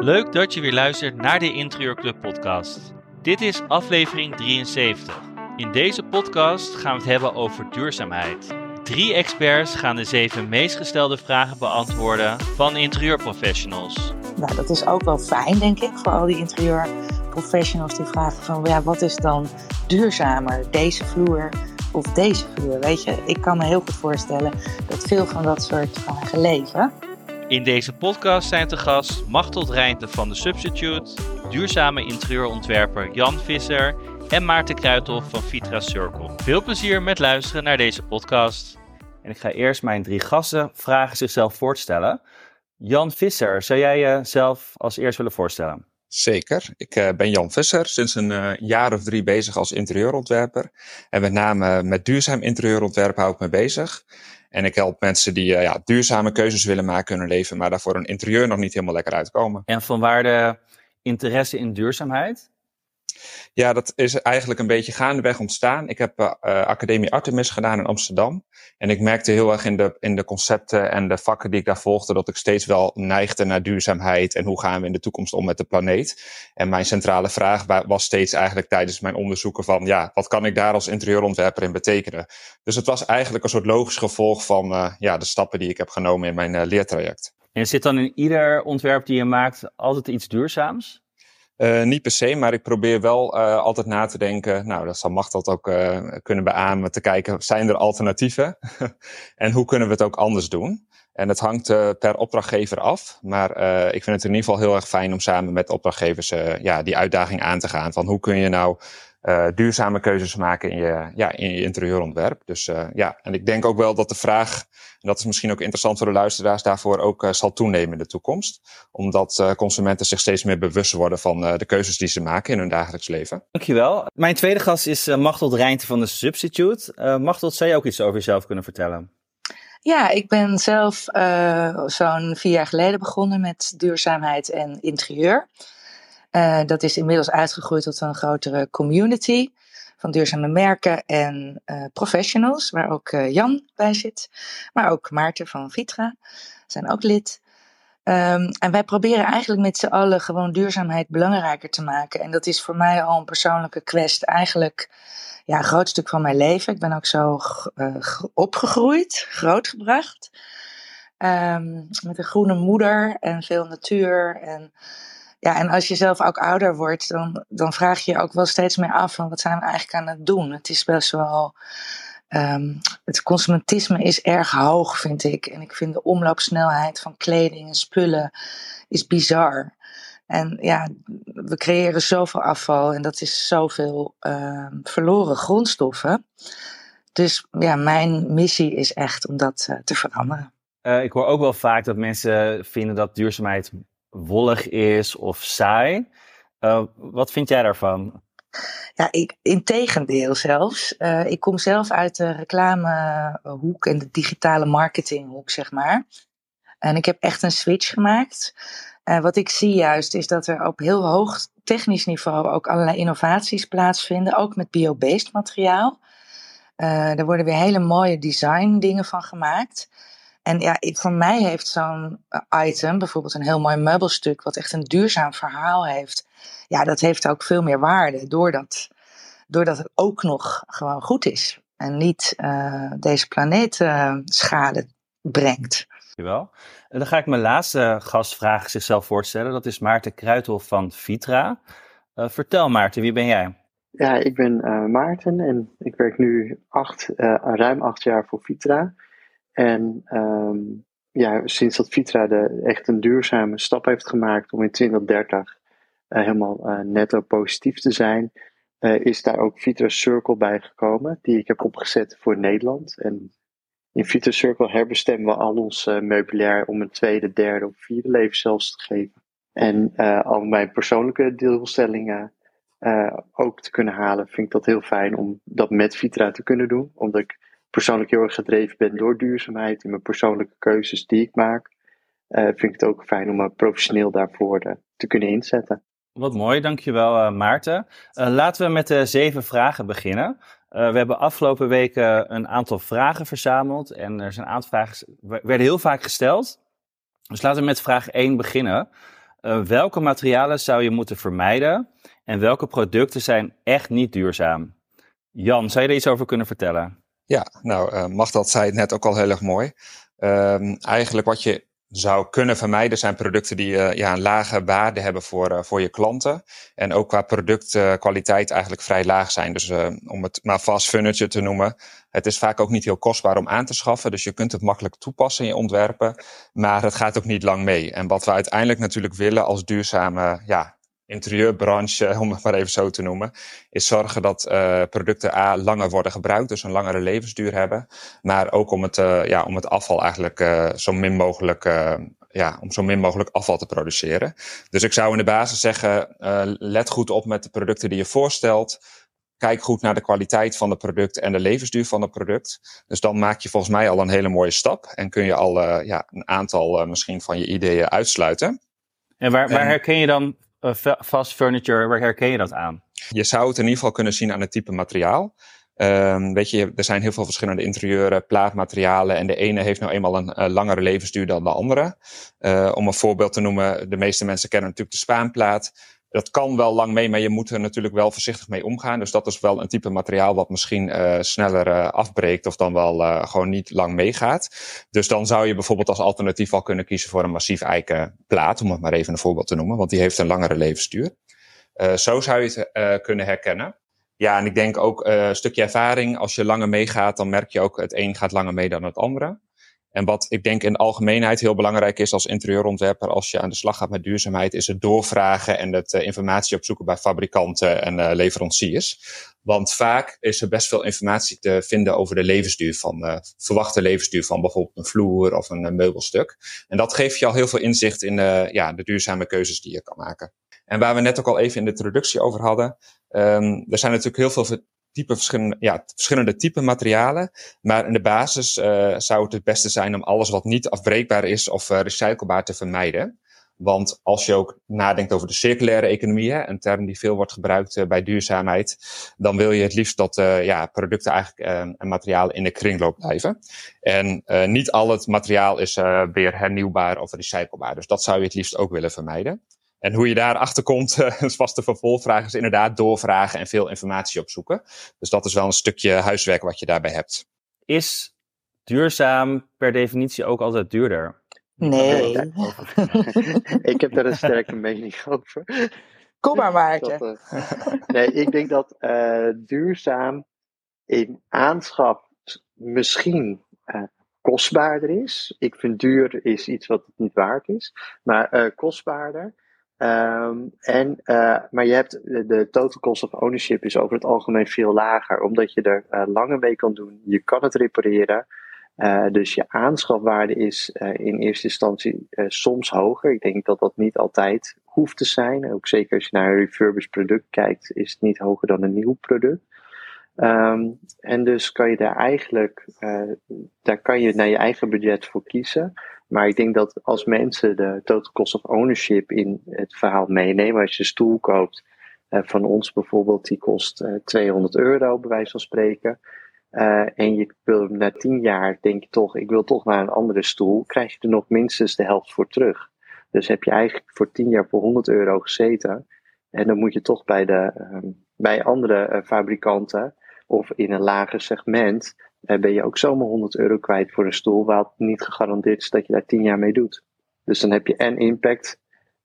Leuk dat je weer luistert naar de Interieurclub podcast. Dit is aflevering 73. In deze podcast gaan we het hebben over duurzaamheid. Drie experts gaan de zeven meest gestelde vragen beantwoorden van interieurprofessionals. Nou, dat is ook wel fijn, denk ik, voor al die interieurprofessionals die vragen van, ja, wat is dan duurzamer, deze vloer of deze vloer? Weet je, ik kan me heel goed voorstellen dat veel van dat soort vragen leven. In deze podcast zijn te gast Machteld Rijnte van The Substitute, duurzame interieurontwerper Jan Visser en Maarten Kruithof van Vitra Circle. Veel plezier met luisteren naar deze podcast. En ik ga eerst mijn drie gasten vragen zichzelf voorstellen. Jan Visser, zou jij jezelf als eerst willen voorstellen? Zeker. Ik uh, ben Jan Visser, sinds een uh, jaar of drie bezig als interieurontwerper. En met name met duurzaam interieurontwerp hou ik me bezig. En ik help mensen die uh, ja, duurzame keuzes willen maken in hun leven, maar daarvoor een interieur nog niet helemaal lekker uitkomen. En vanwaar de interesse in duurzaamheid? Ja, dat is eigenlijk een beetje gaandeweg ontstaan. Ik heb Academie Artemis gedaan in Amsterdam. En ik merkte heel erg in de, in de concepten en de vakken die ik daar volgde, dat ik steeds wel neigde naar duurzaamheid en hoe gaan we in de toekomst om met de planeet. En mijn centrale vraag was steeds eigenlijk tijdens mijn onderzoeken van, ja, wat kan ik daar als interieurontwerper in betekenen? Dus het was eigenlijk een soort logisch gevolg van uh, ja, de stappen die ik heb genomen in mijn uh, leertraject. En zit dan in ieder ontwerp die je maakt altijd iets duurzaams? Uh, niet per se, maar ik probeer wel uh, altijd na te denken. Nou, dat zal Machteld ook uh, kunnen beamen. Te kijken, zijn er alternatieven? en hoe kunnen we het ook anders doen? En het hangt per opdrachtgever af. Maar ik vind het in ieder geval heel erg fijn om samen met opdrachtgevers ja, die uitdaging aan te gaan. Van hoe kun je nou duurzame keuzes maken in je, ja, in je interieurontwerp. Dus ja, en ik denk ook wel dat de vraag, dat is misschien ook interessant voor de luisteraars, daarvoor ook uh, zal toenemen in de toekomst. Omdat consumenten zich steeds meer bewust worden van de keuzes die ze maken in hun dagelijks leven. Dankjewel. Mijn tweede gast is Machteld Rijnte van de Substitute. Machteld, zou je ook iets over jezelf kunnen vertellen? Ja, ik ben zelf zo'n vier jaar geleden begonnen met duurzaamheid en interieur. Uh, dat is inmiddels uitgegroeid tot een grotere community van duurzame merken en uh, professionals, waar ook uh, Jan bij zit, maar ook Maarten van Vitra zijn ook lid. Um, en wij proberen eigenlijk met z'n allen gewoon duurzaamheid belangrijker te maken. En dat is voor mij al een persoonlijke quest, eigenlijk ja, een groot stuk van mijn leven. Ik ben ook zo opgegroeid, grootgebracht. Um, met een groene moeder en veel natuur en ja, en als je zelf ook ouder wordt, dan, dan vraag je je ook wel steeds meer af van wat zijn we eigenlijk aan het doen. Het is best wel. Um, het consumentisme is erg hoog, vind ik. En ik vind de omloopsnelheid van kleding en spullen is bizar. En ja, we creëren zoveel afval en dat is zoveel uh, verloren grondstoffen. Dus ja, mijn missie is echt om dat uh, te veranderen. Uh, ik hoor ook wel vaak dat mensen vinden dat duurzaamheid wollig is of saai. Uh, wat vind jij daarvan? Ja, ik, in tegendeel zelfs. Uh, ik kom zelf uit de reclamehoek en de digitale marketinghoek, zeg maar. En ik heb echt een switch gemaakt. Uh, wat ik zie juist is dat er op heel hoog technisch niveau ook allerlei innovaties plaatsvinden, ook met biobased materiaal. Uh, er worden weer hele mooie design dingen van gemaakt. En ja, voor mij heeft zo'n eh, item, bijvoorbeeld een heel mooi meubelstuk, wat echt een duurzaam verhaal heeft, ja, dat heeft ook veel meer waarde doordat, doordat het ook nog gewoon goed is en niet uh, deze planeet uh, schade brengt. Dankjewel. En dan ga ik mijn laatste gastvraag zichzelf voorstellen. Dat is Maarten Kruithof van Vitra. Uh, vertel Maarten, wie ben jij? Ja, ik ben Maarten en ik werk nu acht, ruim acht jaar voor Vitra. En um, ja, sinds dat Vitra de, echt een duurzame stap heeft gemaakt om in 2030 uh, eh, helemaal uh, netto positief te zijn, uh, is daar ook Vitra Circle bij gekomen, die ik heb opgezet voor Nederland. En in Vitra Circle herbestemmen we al ons meubilair om een tweede, derde of vierde leven zelfs te geven. En al mijn persoonlijke doelstellingen ook te kunnen halen, vind ik dat heel fijn om dat met Vitra te kunnen doen. Omdat ik persoonlijk heel erg gedreven ben door duurzaamheid in mijn persoonlijke keuzes die ik maak, uh, vind ik het ook fijn om me professioneel daarvoor uh, te kunnen inzetten. Wat mooi, dankjewel uh, Maarten. laten we met de zeven vragen beginnen. We hebben afgelopen weken een aantal vragen verzameld. En er zijn een aantal vragen werden heel vaak gesteld. Dus laten we met vraag 1 beginnen. Welke materialen zou je moeten vermijden? En welke producten zijn echt niet duurzaam? Jan, zou je er iets over kunnen vertellen? Ja, nou, uh, Magdat zei het net ook al heel erg mooi. Uh, eigenlijk wat je zou kunnen vermijden zijn producten die uh, ja, een lage waarde hebben voor, uh, voor je klanten. En ook qua productkwaliteit eigenlijk vrij laag zijn. Dus om het maar fast furniture te noemen. Het is vaak ook niet heel kostbaar om aan te schaffen. Dus je kunt het makkelijk toepassen in je ontwerpen. Maar het gaat ook niet lang mee. En wat we uiteindelijk natuurlijk willen als duurzame ja, interieurbranche, om het maar even zo te noemen, is zorgen dat uh, producten A langer worden gebruikt, dus een langere levensduur hebben. Maar ook om het, uh, ja, om het afval eigenlijk uh, zo min mogelijk, ja, om zo min mogelijk afval te produceren. Dus ik zou in de basis zeggen, let goed op met de producten die je voorstelt. Kijk goed naar de kwaliteit van het product en de levensduur van het product. Dus dan maak je volgens mij al een hele mooie stap en kun je al ja, een aantal misschien van je ideeën uitsluiten. En waar, waar herken je dan uh, fast furniture, waar herken je dat aan? Je zou het in ieder geval kunnen zien aan het type materiaal. Um, weet je, er zijn heel veel verschillende interieuren, plaatmaterialen. En de ene heeft nou eenmaal een langere levensduur dan de andere. Uh, om een voorbeeld te noemen, de meeste mensen kennen natuurlijk de spaanplaat. Dat kan wel lang mee, maar je moet er natuurlijk wel voorzichtig mee omgaan. Dus dat is wel een type materiaal wat misschien uh, sneller uh, afbreekt of dan wel uh, gewoon niet lang meegaat. Dus dan zou je bijvoorbeeld als alternatief al kunnen kiezen voor een massief eikenplaat, om het maar even een voorbeeld te noemen, want die heeft een langere levensduur. zo zou je het kunnen herkennen. Ja, en ik denk ook een stukje ervaring. Als je langer meegaat, dan merk je ook het een gaat langer mee dan het andere. En wat ik denk in de algemeenheid heel belangrijk is als interieurontwerper, als je aan de slag gaat met duurzaamheid, is het doorvragen en het uh, informatie opzoeken bij fabrikanten en uh, leveranciers. Want vaak is er best veel informatie te vinden over de levensduur van, uh, verwachte levensduur van bijvoorbeeld een vloer of een meubelstuk. En dat geeft je al heel veel inzicht in ja, de duurzame keuzes die je kan maken. En waar we net ook al even in de introductie over hadden, um, er zijn natuurlijk heel veel type verschillende, ja, verschillende type materialen. Maar in de basis uh, zou het het beste zijn om alles wat niet afbreekbaar is of uh, recyclebaar te vermijden. Want als je ook nadenkt over de circulaire economie, hè, een term die veel wordt gebruikt uh, bij duurzaamheid, dan wil je het liefst dat ja, producten eigenlijk en materialen in de kringloop blijven. En niet al het materiaal is weer hernieuwbaar of recyclebaar. Dus dat zou je het liefst ook willen vermijden. En hoe je daarachter komt, een vaste vervolgvraag, is inderdaad doorvragen en veel informatie opzoeken. Dus dat is wel een stukje huiswerk wat je daarbij hebt. Is duurzaam per definitie ook altijd duurder? Nee. ik heb daar een sterke mening over. Kom maar, Maarten. uh, nee, ik denk dat uh, duurzaam in aanschaf misschien uh, kostbaarder is. Ik vind duur is iets wat het niet waard is, maar kostbaarder. Um, en, uh, maar je hebt de, de, total cost of ownership is over het algemeen veel lager, omdat je er uh, langer mee kan doen. Je kan het repareren. Uh, dus je aanschafwaarde is in eerste instantie soms hoger. Ik denk dat dat niet altijd hoeft te zijn. Ook zeker als je naar een refurbished product kijkt, is het niet hoger dan een nieuw product. Um, en dus kan je daar eigenlijk, daar kan je naar je eigen budget voor kiezen. Maar ik denk dat als mensen de total cost of ownership in het verhaal meenemen, als je een stoel koopt uh, van ons bijvoorbeeld, die kost uh, eh, 200 euro bij wijze van spreken. Uh, en je wil na 10 jaar denk je toch, ik wil toch naar een andere stoel, krijg je er nog minstens de helft voor terug. Dus heb je eigenlijk voor 10 jaar voor 100 euro gezeten. En dan moet je toch bij, de, bij andere fabrikanten of in een lager segment ben je ook zomaar 100 euro kwijt voor een stoel, waar het niet gegarandeerd is dat je daar 10 jaar mee doet. Dus dan heb je en impact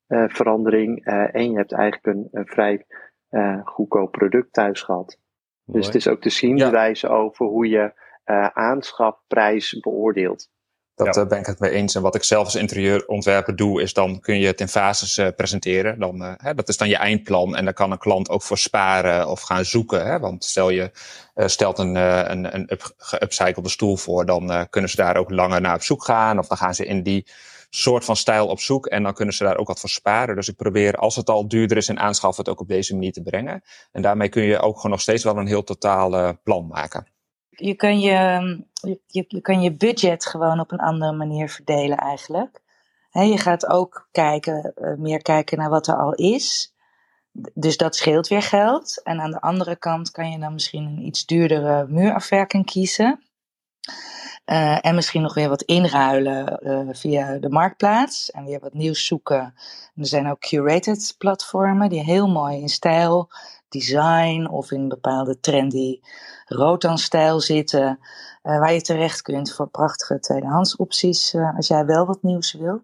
uh, verandering uh, en je hebt eigenlijk een, een vrij goedkoop product thuis gehad. Mooi. Dus het is ook te zien ja. de over hoe je aanschafprijs beoordeelt. Dat ja. ben ik het mee eens. En wat ik zelf als interieurontwerper doe, is dan kun je het in fases uh, presenteren. Dan, uh, hè, dat is dan je eindplan. En daar kan een klant ook voor sparen of gaan zoeken. Hè? Want stel je uh, stelt een, een, een up, geupcyclede stoel voor, dan kunnen ze daar ook langer naar op zoek gaan. Of dan gaan ze in die soort van stijl op zoek. En dan kunnen ze daar ook wat voor sparen. Dus ik probeer, als het al duurder is in aanschaf, het ook op deze manier te brengen. En daarmee kun je ook gewoon nog steeds wel een heel totaal plan maken je, kan je, je, je kan je budget gewoon op een andere manier verdelen eigenlijk. Je gaat ook kijken, uh, meer kijken naar wat er al is. Dus dat scheelt weer geld. En aan de andere kant kan je dan misschien een iets duurdere muurafwerking kiezen. Uh, en misschien nog weer wat inruilen uh, via de marktplaats. En weer wat nieuws zoeken. En er zijn ook curated platformen die heel mooi in stijl, design of in bepaalde trendy rotan-stijl zitten. Uh, waar je terecht kunt voor prachtige tweedehands opties als jij wel wat nieuws wil.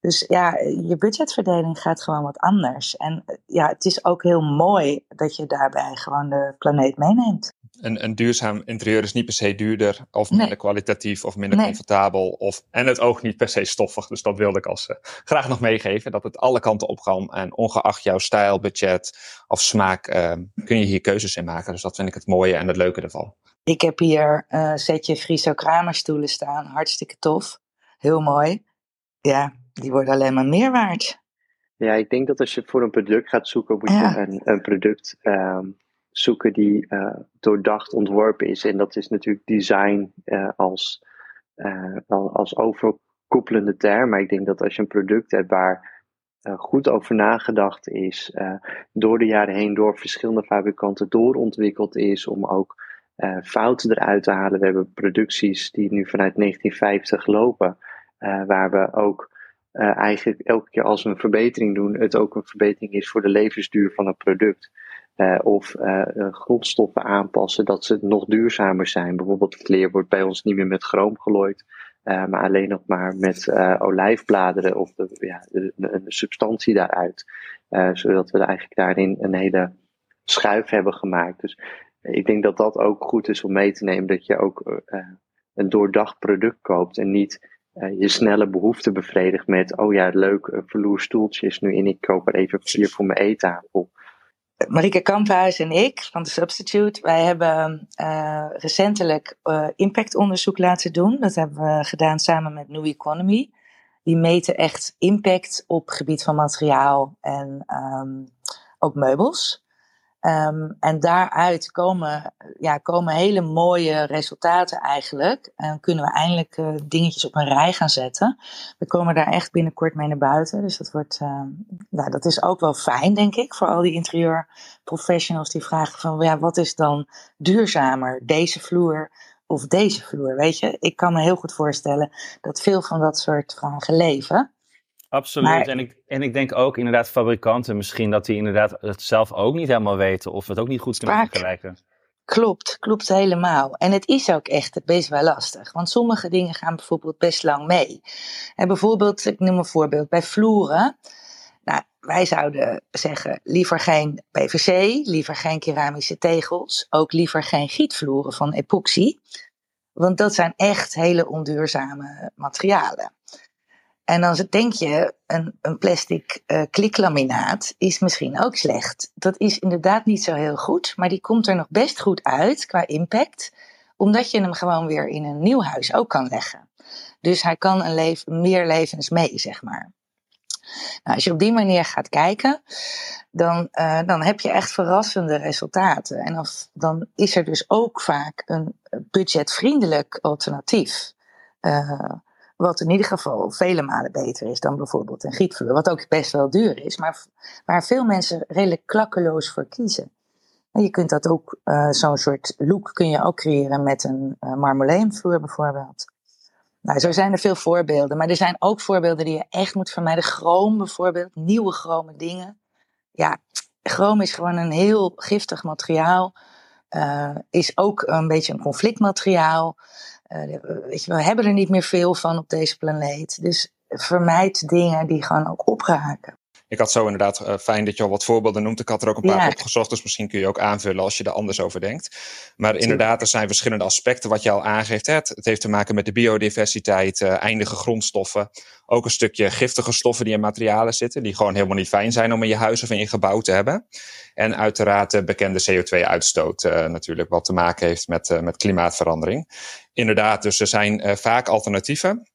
Dus ja, je budgetverdeling gaat gewoon wat anders. En ja, het is ook heel mooi dat je daarbij gewoon de planeet meeneemt. Een, een duurzaam interieur is niet per se duurder of minder kwalitatief of minder comfortabel. Of, en het oog niet per se stoffig. Dus dat wilde ik als uh, graag nog meegeven. Dat het alle kanten op kan. En ongeacht jouw stijl, budget of smaak uh, kun je hier keuzes in maken. Dus dat vind ik het mooie en het leuke ervan. Ik heb hier een uh, setje Friso Kramerstoelen staan. Hartstikke tof. Heel mooi. Ja, die worden alleen maar meer waard. Ja, ik denk dat als je voor een product gaat zoeken, moet je een, een product um, zoeken die uh, doordacht ontworpen is. En dat is natuurlijk design uh, als, uh, als overkoepelende term. Maar ik denk dat als je een product hebt waar goed over nagedacht is, door de jaren heen door verschillende fabrikanten doorontwikkeld is om ook fouten eruit te halen. We hebben producties die nu vanuit 1950 lopen, waar we ook uh, eigenlijk elke keer als we een verbetering doen, het ook een verbetering is voor de levensduur van het product. Uh, of uh, grondstoffen aanpassen dat ze nog duurzamer zijn. Bijvoorbeeld het leer wordt bij ons niet meer met chroom gelooid, maar alleen nog maar met olijfbladeren of de, ja, substantie daaruit. zodat we eigenlijk daarin een hele schuif hebben gemaakt. Dus ik denk dat dat ook goed is om mee te nemen, dat je ook een doordacht product koopt en niet uh, je snelle behoefte bevredigt met, oh ja, leuk, uh, verloerstoeltje is nu in, ik koop er even vier voor mijn eettafel. Marike Kamphuis en ik van de Substitute, wij hebben uh, recentelijk impactonderzoek laten doen. Dat hebben we gedaan samen met New Economy. Die meten echt impact op gebied van materiaal en um, ook meubels. Um, en daaruit komen, ja, komen hele mooie resultaten eigenlijk. En kunnen we eindelijk uh, dingetjes op een rij gaan zetten. We komen daar echt binnenkort mee naar buiten. Dus dat, wordt, uh, ja, dat is ook wel fijn, denk ik, voor al die interieurprofessionals die vragen van ja, wat is dan duurzamer, deze vloer of deze vloer? Weet je, ik kan me heel goed voorstellen dat veel van dat soort vragen leven. Absoluut. En, ik, en ik denk ook inderdaad fabrikanten misschien dat die inderdaad het zelf ook niet helemaal weten of het ook niet goed kunnen vergelijken. Klopt, klopt helemaal. En het is ook echt best wel lastig. Want sommige dingen gaan bijvoorbeeld best lang mee. En bijvoorbeeld, ik noem een voorbeeld, bij vloeren. Nou, wij zouden zeggen, liever geen PVC, liever geen keramische tegels, ook liever geen gietvloeren van epoxy. Want dat zijn echt hele onduurzame materialen. En dan denk je, een, een plastic uh, kliklaminaat is misschien ook slecht. Dat is inderdaad niet zo heel goed, maar die komt er nog best goed uit qua impact, omdat je hem gewoon weer in een nieuw huis ook kan leggen. Dus hij kan een leven, meer levens mee, zeg maar. Nou, als je op die manier gaat kijken, dan, uh, dan heb je echt verrassende resultaten. En dan is er dus ook vaak een budgetvriendelijk alternatief. Uh, wat in ieder geval vele malen beter is dan bijvoorbeeld een gietvloer. Wat ook best wel duur is, maar waar veel mensen redelijk klakkeloos voor kiezen. En je kunt dat ook, uh, zo'n soort look kun je ook creëren met een uh, bijvoorbeeld. Nou, zo zijn er veel voorbeelden. Maar er zijn ook voorbeelden die je echt moet vermijden. Chroom bijvoorbeeld, nieuwe chrome dingen. Ja, chroom is gewoon een heel giftig materiaal. Uh, is ook een beetje een conflictmateriaal. Je, we hebben er niet meer veel van op deze planeet. Dus vermijd dingen die gewoon ook opraken. Ik had zo inderdaad uh, fijn dat je al wat voorbeelden noemt. Ik had er ook een paar ja. opgezocht, dus misschien kun je ook aanvullen als je er anders over denkt. Maar inderdaad, er zijn verschillende aspecten wat je al aangeeft. Het, het heeft te maken met de biodiversiteit, uh, eindige grondstoffen. Ook een stukje giftige stoffen die in materialen zitten, die gewoon helemaal niet fijn zijn om in je huis of in je gebouw te hebben. En uiteraard de bekende CO2-uitstoot uh, natuurlijk, wat te maken heeft met, met klimaatverandering. Inderdaad, dus er zijn vaak alternatieven.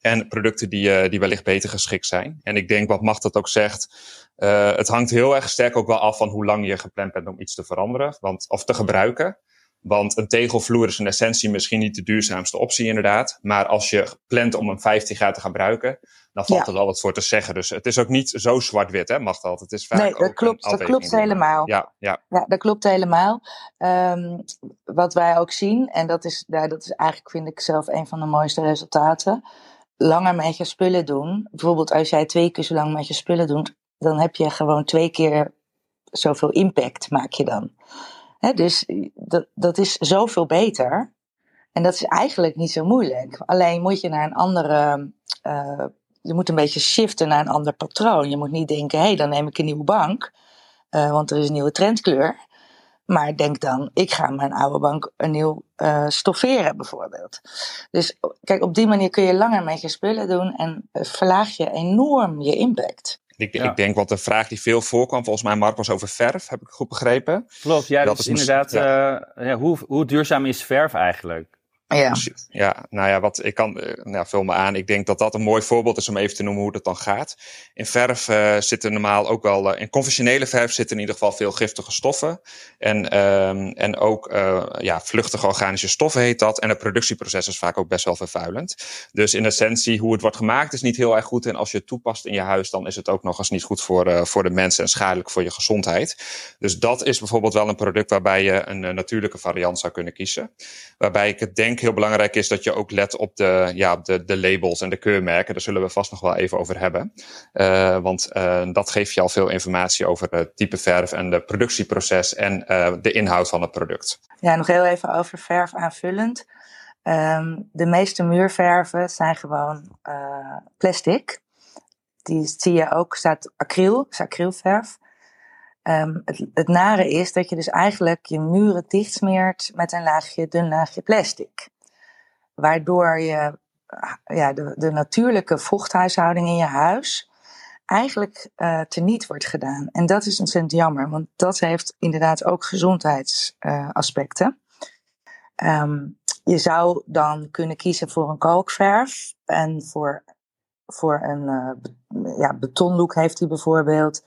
En producten die, uh, die wellicht beter geschikt zijn. En ik denk wat Macht dat ook zegt. Uh, het hangt heel erg sterk ook wel af van hoe lang je gepland bent om iets te veranderen. Want, of te gebruiken. Want een tegelvloer is in essentie misschien niet de duurzaamste optie inderdaad. Maar als je plant om een 15 jaar te gebruiken, dan valt Ja. er wel wat voor te zeggen. Dus het is ook niet zo zwart-wit, hè, mag dat. Het is vaak Nee, dat klopt, dat klopt helemaal. Ja, ja. Ja, dat klopt helemaal. Ehm, wat wij ook zien, en dat is, ja, dat is eigenlijk, vind ik zelf, een van de mooiste resultaten. Langer met je spullen doen. Bijvoorbeeld als jij twee keer zo lang met je spullen doet, dan heb je gewoon twee keer zoveel impact, maak je dan. Dus dat, dat is zoveel beter. En dat is eigenlijk niet zo moeilijk. Alleen moet je naar een andere. eh, je moet een beetje shiften naar een ander patroon. Je moet niet denken, hé, hey, dan neem ik een nieuwe bank. eh, want er is een nieuwe trendkleur. Maar denk dan, ik ga mijn oude bank een nieuw eh, stofferen bijvoorbeeld. Dus kijk, op die manier kun je langer met je spullen doen en eh, verlaag je enorm je impact. Ik, Ja. ik denk wat de vraag die veel voorkwam, volgens mij Mark was over verf, heb ik goed begrepen. Klopt, ja, Dat dat is inderdaad. eh, ja, hoe, hoe duurzaam is verf eigenlijk? Ja, Precies. Ja, nou ja, wat ik kan, eh, nou, vul me aan. Ik denk dat dat een mooi voorbeeld is om even te noemen hoe dat dan gaat. In verf eh, zitten normaal ook wel, eh, in conventionele verf zitten in ieder geval veel giftige stoffen. En, ehm, en ook ja, vluchtige organische stoffen heet dat. En het productieproces is vaak ook best wel vervuilend. Dus in essentie, hoe het wordt gemaakt is niet heel erg goed. En als je het toepast in je huis, dan is het ook nog eens niet goed voor, voor de mensen en schadelijk voor je gezondheid. Dus dat is bijvoorbeeld wel een product waarbij je een natuurlijke variant zou kunnen kiezen. Waarbij ik het denk heel belangrijk is dat je ook let op de, ja, de, de labels en de keurmerken. Daar zullen we vast nog wel even over hebben. Eh, want eh, dat geeft je al veel informatie over het type verf en de productieproces en eh, de inhoud van het product. ja nog heel even over verf aanvullend. Ehm, de meeste muurverven zijn gewoon plastic. Die zie je ook, staat acryl, is acrylverf. Ehm, het, het nare is dat je dus eigenlijk je muren dichtsmeert met een laagje, dun laagje plastic. Waardoor je ah, ja, de, de natuurlijke vochthuishouding in je huis eigenlijk eh teniet wordt gedaan. En dat is ontzettend jammer, want dat heeft inderdaad ook gezondheidsaspecten. Ehm, je zou dan kunnen kiezen voor een kalkverf en voor, voor een eh, be- ja, betonlook heeft hij bijvoorbeeld.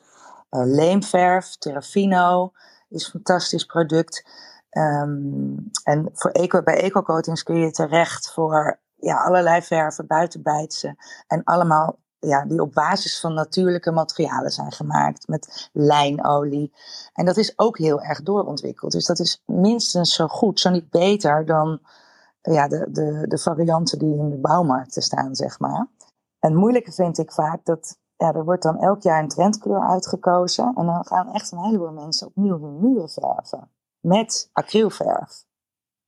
Eh, leemverf, Terrafino is een fantastisch product. Ehm, en voor eco, bij eco-coatings kun je terecht voor ja, allerlei verven, buitenbijtse. En allemaal ja, die op basis van natuurlijke materialen zijn gemaakt. Met lijnolie. En dat is ook heel erg doorontwikkeld. Dus dat is minstens zo goed, zo niet beter dan ja, de, de, de varianten die in de bouwmarkten staan, zeg maar. En het moeilijke vind ik vaak dat ja, er wordt dan elk jaar een trendkleur uitgekozen. En dan gaan echt een heleboel mensen opnieuw hun muren verven. Met acrylverf.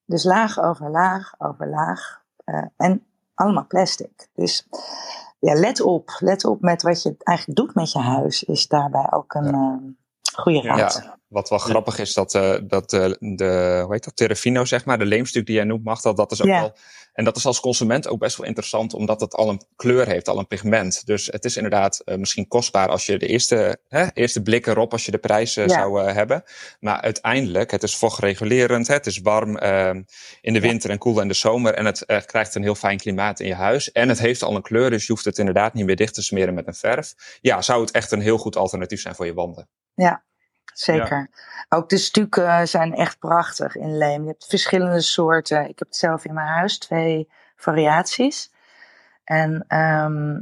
Dus laag over laag over laag. eh, en allemaal plastic. Dus ja, let op. Let op met wat je eigenlijk doet met je huis. Is daarbij ook een eh, goede raad. Ja, wat wel grappig is dat, eh, dat eh, de, hoe heet dat, Terrafino zeg maar, de leemstuk die jij noemt, mag dat, dat is ook Ja. wel, en dat is als consument ook best wel interessant, omdat het al een kleur heeft, al een pigment. Dus het is inderdaad eh, misschien kostbaar als je de eerste, hè, eerste blik erop, als je de prijs Ja. zou eh, hebben. Maar uiteindelijk, het is vochtregulerend, hè, het is warm eh, in de Ja. winter en koel in de zomer en het eh, krijgt een heel fijn klimaat in je huis. En het heeft al een kleur, dus je hoeft het inderdaad niet meer dicht te smeren met een verf. Ja, zou het echt een heel goed alternatief zijn voor je wanden. Zeker. Ook de stukken zijn echt prachtig in leem. Je hebt verschillende soorten. Ik heb het zelf in mijn huis, twee variaties. En ehm,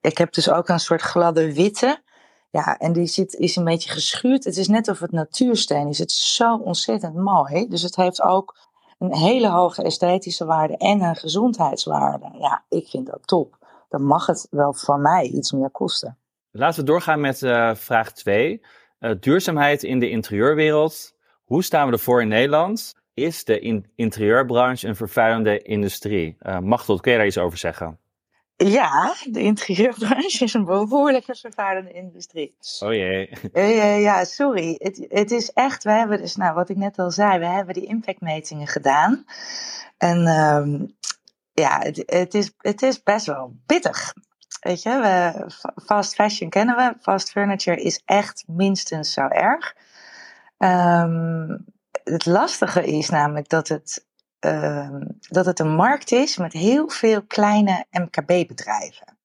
ik heb dus ook een soort gladde witte. Ja, en die zit, is een beetje geschuurd. Het is net of het natuursteen is. Het is zo ontzettend mooi. Dus het heeft ook een hele hoge esthetische waarde en een gezondheidswaarde. Ja, ik vind dat top. Dan mag het wel van mij iets meer kosten. Laten we doorgaan met eh, vraag 2. Duurzaamheid in de interieurwereld. Hoe staan we ervoor in Nederland? Is de in- interieurbranche een vervuilende industrie? Uh, Machtel, kun je daar iets over zeggen? Ja, de interieurbranche is een behoorlijke vervuilende industrie. Oh jee. Uh, ja, sorry. Het, het is echt, we hebben dus, nou wat ik net al zei, we hebben die impactmetingen gedaan. En um, ja, het, het, is, het is best wel pittig. Weet je, fast fashion kennen we, fast furniture is echt minstens zo erg. Um, het lastige is namelijk dat het, uh, dat het een markt is met heel veel kleine MKB-bedrijven.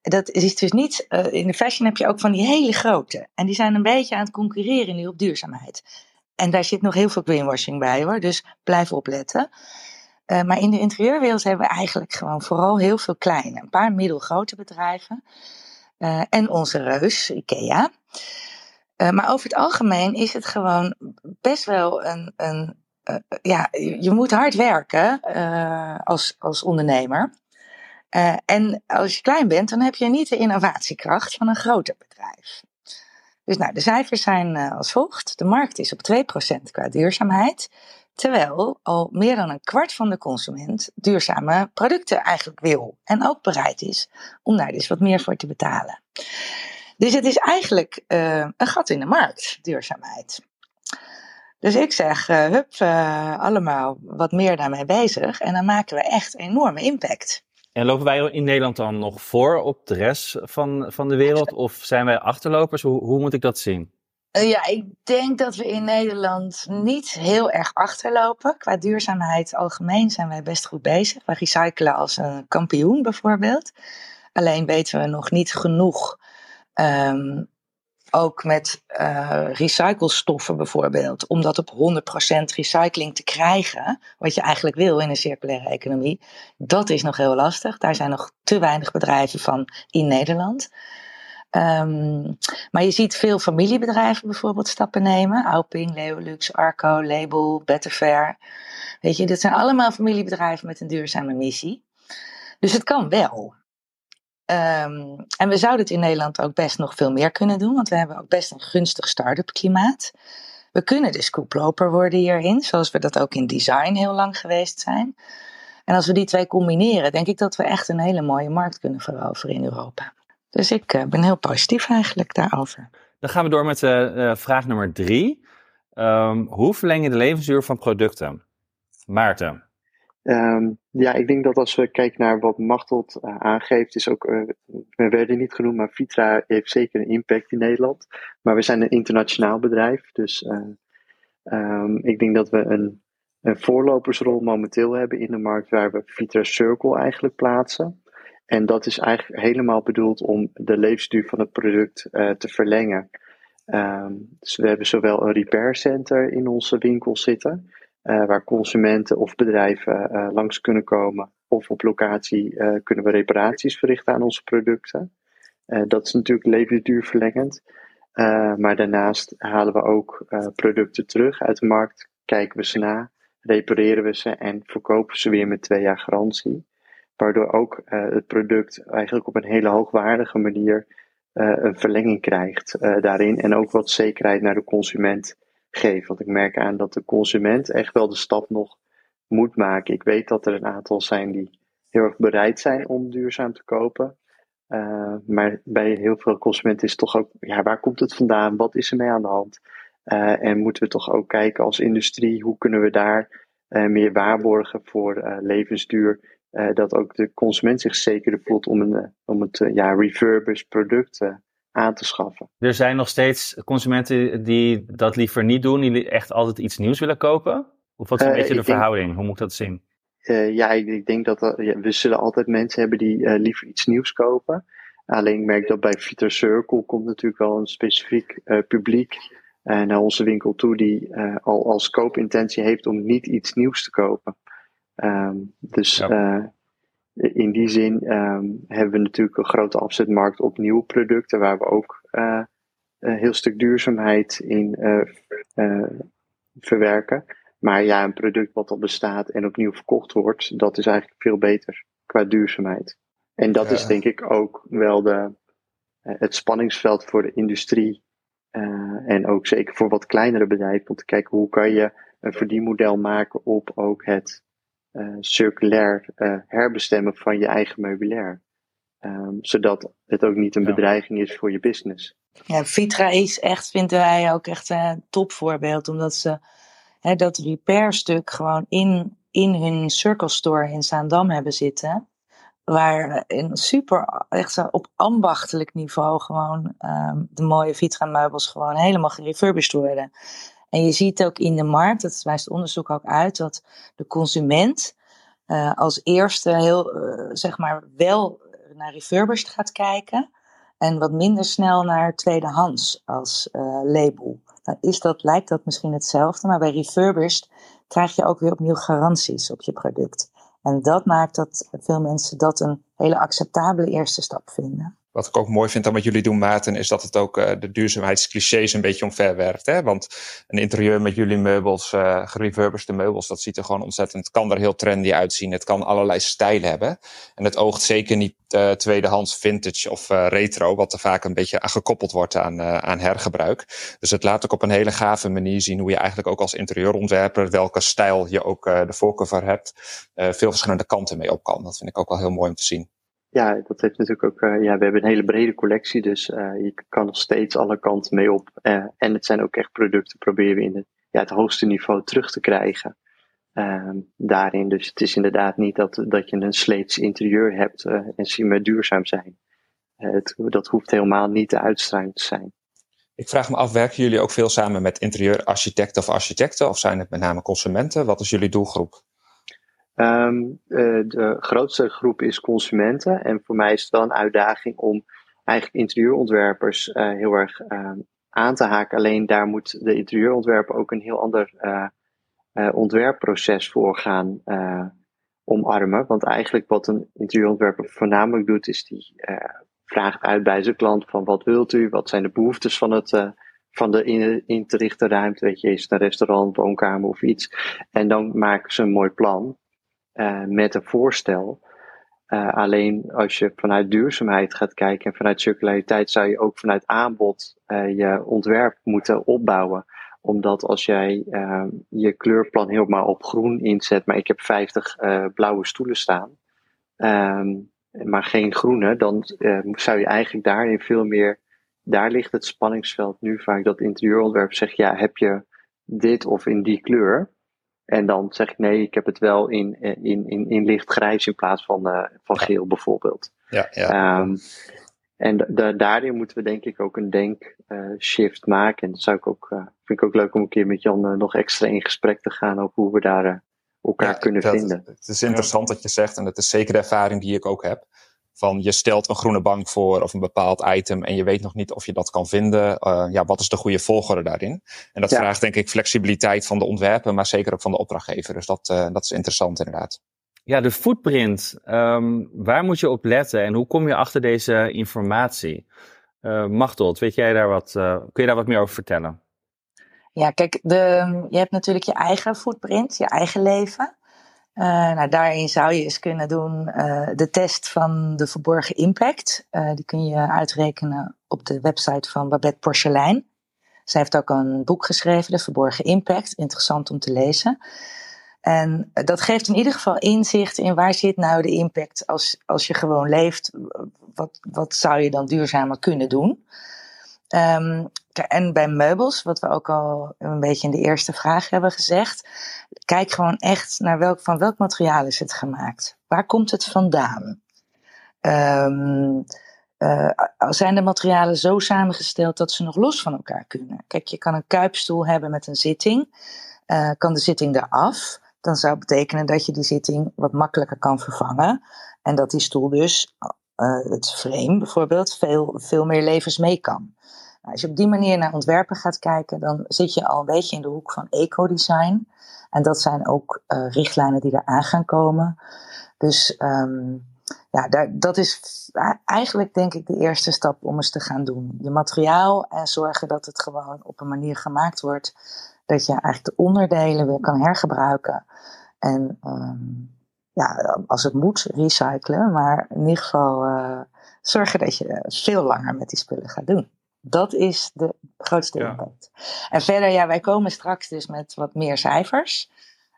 Dat is dus niet, uh, in de fashion heb je ook van die hele grote. En die zijn een beetje aan het concurreren nu op duurzaamheid. en daar zit nog heel veel greenwashing bij hoor, dus blijf opletten. Uh, maar in de interieurwereld hebben we eigenlijk gewoon vooral heel veel kleine, een paar middelgrote bedrijven. Uh, en onze reus, IKEA. Uh, maar over het algemeen is het gewoon best wel een. een ja, je moet hard werken als, als ondernemer. en als je klein bent, dan heb je niet de innovatiekracht van een groter bedrijf. Dus nou, de cijfers zijn als volgt. De markt is op 2% qua duurzaamheid. Terwijl al meer dan een kwart van de consument duurzame producten eigenlijk wil en ook bereid is om daar dus wat meer voor te betalen. Dus het is eigenlijk uh, een gat in de markt, duurzaamheid. Dus ik zeg, uh, hup, uh, allemaal wat meer daarmee bezig en dan maken we echt enorme impact. En lopen wij in Nederland dan nog voor op de rest van, van de wereld of zijn wij achterlopers? Hoe, hoe moet ik dat zien? Eh, ja, ik denk dat we in Nederland niet heel erg achterlopen. Qua duurzaamheid algemeen zijn wij best goed bezig. We recyclen als een kampioen bijvoorbeeld. Alleen weten we nog niet genoeg. Um, ook met uh, recyclestoffen bijvoorbeeld. Om dat op 100% recycling te krijgen. Wat je eigenlijk wil in een circulaire economie. Dat is nog heel lastig. Daar zijn nog te weinig bedrijven van in Nederland. Um, maar je ziet veel familiebedrijven bijvoorbeeld stappen nemen. Auping, Leolux, Arco, Label, Betterfair. Weet je, dit zijn allemaal familiebedrijven met een duurzame missie. Dus het kan wel. Um, en we zouden het in Nederland ook best nog veel meer kunnen doen, want we hebben ook best een gunstig start-up klimaat. We kunnen dus koeploper worden hierin, zoals we dat ook in design heel lang geweest zijn. En als we die twee combineren, denk ik dat we echt een hele mooie markt kunnen veroveren in Europa. Dus ik uh, ben heel positief eigenlijk daarover. Dan gaan we door met uh, vraag nummer drie. Um, hoe verleng je de levensduur van producten? Maarten. Um, ja, ik denk dat als we kijken naar wat Machteld uh, aangeeft, is ook, we werden niet genoemd, maar Vitra heeft zeker een impact in Nederland. Maar we zijn een internationaal bedrijf, dus um, ik denk dat we een, een voorlopersrol momenteel hebben in de markt waar we Vitra Circle eigenlijk plaatsen. En dat is eigenlijk helemaal bedoeld om de levensduur van het product uh, te verlengen. Um, dus we hebben zowel een repair center in onze winkel zitten, uh, waar consumenten of bedrijven uh, langs kunnen komen. Of op locatie kunnen we reparaties verrichten aan onze producten. dat is natuurlijk levensduurverlengend. maar daarnaast halen we ook producten terug uit de markt, kijken we ze na, repareren we ze en verkopen ze weer met twee jaar garantie. Waardoor ook uh, het product eigenlijk op een hele hoogwaardige manier uh, een verlenging krijgt uh, daarin. En ook wat zekerheid naar de consument geeft. Want ik merk aan dat de consument echt wel de stap nog moet maken. Ik weet dat er een aantal zijn die heel erg bereid zijn om duurzaam te kopen. maar bij heel veel consumenten is het toch ook, ja, waar komt het vandaan? Wat is er mee aan de hand? en moeten we toch ook kijken als industrie, hoe kunnen we daar meer waarborgen voor levensduur? Uh, dat ook de consument zich zekerder voelt om, een, eh, om het uh, ja, refurbished product aan te schaffen. Er zijn nog steeds consumenten die dat liever niet doen, die echt altijd iets nieuws willen kopen? Of wat is een beetje de verhouding? Hoe moet ik dat zien? ja, ik, ik, denk dat er, ja, we zullen altijd mensen hebben die liever iets nieuws kopen. Alleen ik merk dat bij Vita Circle komt natuurlijk wel een specifiek publiek naar onze winkel toe die al als koopintentie heeft om niet iets nieuws te kopen. Um, dus ja. uh, in die zin um, hebben we natuurlijk een grote afzetmarkt op nieuwe producten, waar we ook uh, een heel stuk duurzaamheid in uh, verwerken. Maar ja, een product wat al bestaat en opnieuw verkocht wordt, dat is eigenlijk veel beter qua duurzaamheid. En dat ja. is denk ik ook wel de, het spanningsveld voor de industrie. en ook zeker voor wat kleinere bedrijven om te kijken hoe kan je een verdienmodel maken op ook het circulair uh, herbestemmen van je eigen meubilair. Um, zodat het ook niet een bedreiging is voor je business. Ja, Vitra is echt, vinden wij ook echt een topvoorbeeld. Omdat ze hè, dat repairstuk gewoon in, in hun Circle Store in Zaandam hebben zitten. Waar in super, echt op ambachtelijk niveau gewoon um, de mooie Vitra meubels gewoon helemaal gerefurbished worden. En je ziet ook in de markt, dat wijst onderzoek ook uit, dat de consument uh, als eerste heel, uh, zeg maar, wel naar refurbished gaat kijken. En wat minder snel naar tweedehands als uh, label. dan is dat, lijkt dat misschien hetzelfde, maar bij refurbished krijg je ook weer opnieuw garanties op je product. En dat maakt dat veel mensen dat een hele acceptabele eerste stap vinden. Wat ik ook mooi vind aan wat jullie doen, Maarten, is dat het ook uh, de duurzaamheidsclichés een beetje omverwerkt. Hè? Want een interieur met jullie meubels, uh, meubels, dat ziet er gewoon ontzettend, het kan er heel trendy uitzien. Het kan allerlei stijlen hebben. En het oogt zeker niet uh, tweedehands vintage of retro, wat er vaak een beetje gekoppeld wordt aan, aan hergebruik. Dus het laat ook op een hele gave manier zien hoe je eigenlijk ook als interieurontwerper, welke stijl je ook de voorkeur voor hebt, veel verschillende kanten mee op kan. Dat vind ik ook wel heel mooi om te zien. Ja, dat heeft natuurlijk ook. Uh, ja, we hebben een hele brede collectie, dus uh, je kan nog steeds alle kanten mee op. Uh, en het zijn ook echt producten, proberen we in de, ja, het hoogste niveau terug te krijgen. Ehm, daarin. Dus het is inderdaad niet dat, dat je een sleets interieur hebt en zie maar duurzaam zijn. Het, dat hoeft helemaal niet de uitstraling te zijn. Ik vraag me af, werken jullie ook veel samen met interieurarchitecten of architecten? Of zijn het met name consumenten? Wat is jullie doelgroep? Um, de grootste groep is consumenten. En voor mij is het wel een uitdaging om eigenlijk interieurontwerpers uh, heel erg uh, aan te haken. Alleen daar moet de interieurontwerper ook een heel ander uh, ontwerpproces voor gaan omarmen. Want eigenlijk wat een interieurontwerper voornamelijk doet, is die vraagt uit bij zijn klant van wat wilt u, wat zijn de behoeftes van het van de in, in te richten ruimte, weet je, is het een restaurant, woonkamer of iets. En dan maken ze een mooi plan. Uh, met een voorstel. Uh, alleen als je vanuit duurzaamheid gaat kijken en vanuit circulariteit zou je ook vanuit aanbod uh, je ontwerp moeten opbouwen. Omdat als jij je kleurplan helemaal op groen inzet, maar ik heb 50 blauwe stoelen staan, um, maar geen groene, dan zou je eigenlijk daarin veel meer, daar ligt het spanningsveld nu vaak dat interieurontwerp zegt, ja, heb je dit of in die kleur? En dan zeg ik nee, ik heb het wel in, in, in, in licht grijs in plaats van, uh, van geel bijvoorbeeld. Ja, ja. Um, en daarin moeten we denk ik ook een denkshift uh, maken. En dat zou ik ook, uh, vind ik ook leuk om een keer met Jan nog extra in gesprek te gaan over hoe we daar elkaar ja, kunnen dat, vinden. Het is interessant wat je zegt en het is zeker de ervaring die ik ook heb van je stelt een groene bank voor of een bepaald item en je weet nog niet of je dat kan vinden. Uh, ja, wat is de goede volgorde daarin? En dat ja. vraagt denk ik flexibiliteit van de ontwerper, maar zeker ook van de opdrachtgever. Dus dat, uh, dat is interessant inderdaad. Ja, de footprint. Um, waar moet je op letten en hoe kom je achter deze informatie? Uh, Machtold, weet jij daar wat, kun je daar wat meer over vertellen? Ja, kijk, de, je hebt natuurlijk je eigen footprint, je eigen leven. Uh, nou, daarin zou je eens kunnen doen uh, de test van de verborgen impact. Uh, die kun je uitrekenen op de website van Babette Porcelein. Zij heeft ook een boek geschreven, De Verborgen Impact. Interessant om te lezen. En dat geeft in ieder geval inzicht in waar zit nou de impact als, als je gewoon leeft. Wat, wat zou je dan duurzamer kunnen doen? Um, en bij meubels, wat we ook al een beetje in de eerste vraag hebben gezegd, kijk gewoon echt naar welk, van welk materiaal is het gemaakt. Waar komt het vandaan? Um, uh, zijn de materialen zo samengesteld dat ze nog los van elkaar kunnen? Kijk, je kan een kuipstoel hebben met een zitting. Uh, kan de zitting eraf? Dan zou betekenen dat je die zitting wat makkelijker kan vervangen. En dat die stoel dus, uh, het frame bijvoorbeeld, veel, veel meer levens mee kan. Nou, als je op die manier naar ontwerpen gaat kijken, dan zit je al een beetje in de hoek van ecodesign. En dat zijn ook uh, richtlijnen die eraan gaan komen. Dus um, ja, daar, dat is eigenlijk denk ik de eerste stap om eens te gaan doen. Je materiaal en zorgen dat het gewoon op een manier gemaakt wordt dat je eigenlijk de onderdelen weer kan hergebruiken. En um, ja, als het moet, recyclen. Maar in ieder geval uh, zorgen dat je veel langer met die spullen gaat doen. Dat is de grootste ja. impact. En verder, ja, wij komen straks dus met wat meer cijfers.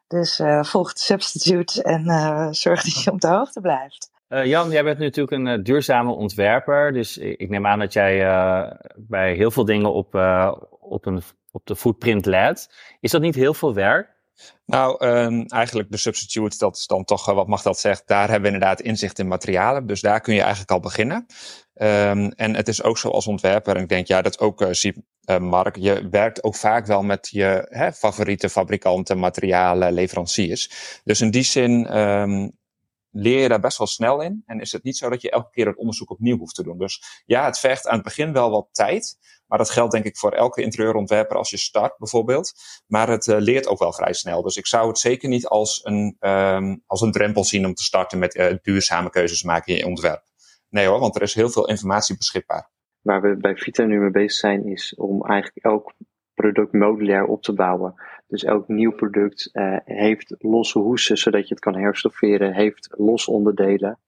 Dus uh, volg de substitute en uh, zorg dat je op de hoogte blijft. Uh, Jan, jij bent natuurlijk een duurzame ontwerper. Dus ik neem aan dat jij bij heel veel dingen op, op, een, op de footprint let. Is dat niet heel veel werk? Nou, um, eigenlijk de substitute, dat is dan toch, wat mag dat zegt, daar hebben we inderdaad inzicht in materialen. Dus daar kun je eigenlijk al beginnen. Um, en het is ook zo als ontwerper, en ik denk, ja, dat ook uh, zie uh, Mark, je werkt ook vaak wel met je hè, favoriete fabrikanten, materialen, leveranciers. Dus in die zin um, leer je daar best wel snel in. En is het niet zo dat je elke keer het onderzoek opnieuw hoeft te doen. Dus ja, het vergt aan het begin wel wat tijd. Maar dat geldt denk ik voor elke interieurontwerper als je start bijvoorbeeld. Maar het uh, leert ook wel vrij snel. Dus ik zou het zeker niet als een, um, als een drempel zien om te starten met uh, duurzame keuzes maken in je ontwerp. Nee hoor, want er is heel veel informatie beschikbaar. Waar we bij Vita nu mee bezig zijn, is om eigenlijk elk product modulair op te bouwen. Dus elk nieuw product uh, heeft losse hoesen, zodat je het kan herstofferen, heeft losse onderdelen.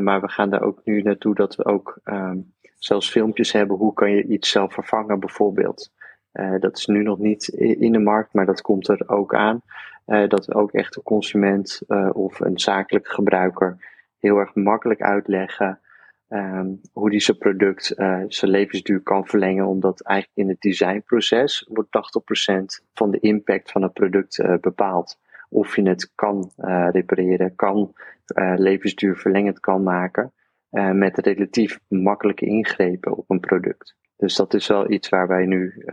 Maar we gaan daar ook nu naartoe dat we ook um, zelfs filmpjes hebben. Hoe kan je iets zelf vervangen, bijvoorbeeld? Uh, dat is nu nog niet in de markt, maar dat komt er ook aan. dat we ook echt de consument of een zakelijke gebruiker heel erg makkelijk uitleggen um, hoe die zijn product uh, zijn levensduur kan verlengen, omdat eigenlijk in het designproces wordt 80% van de impact van het product uh, bepaald. Of je het kan uh, repareren, kan levensduur verlengend kan maken met relatief makkelijke ingrepen op een product. Dus dat is wel iets waar wij nu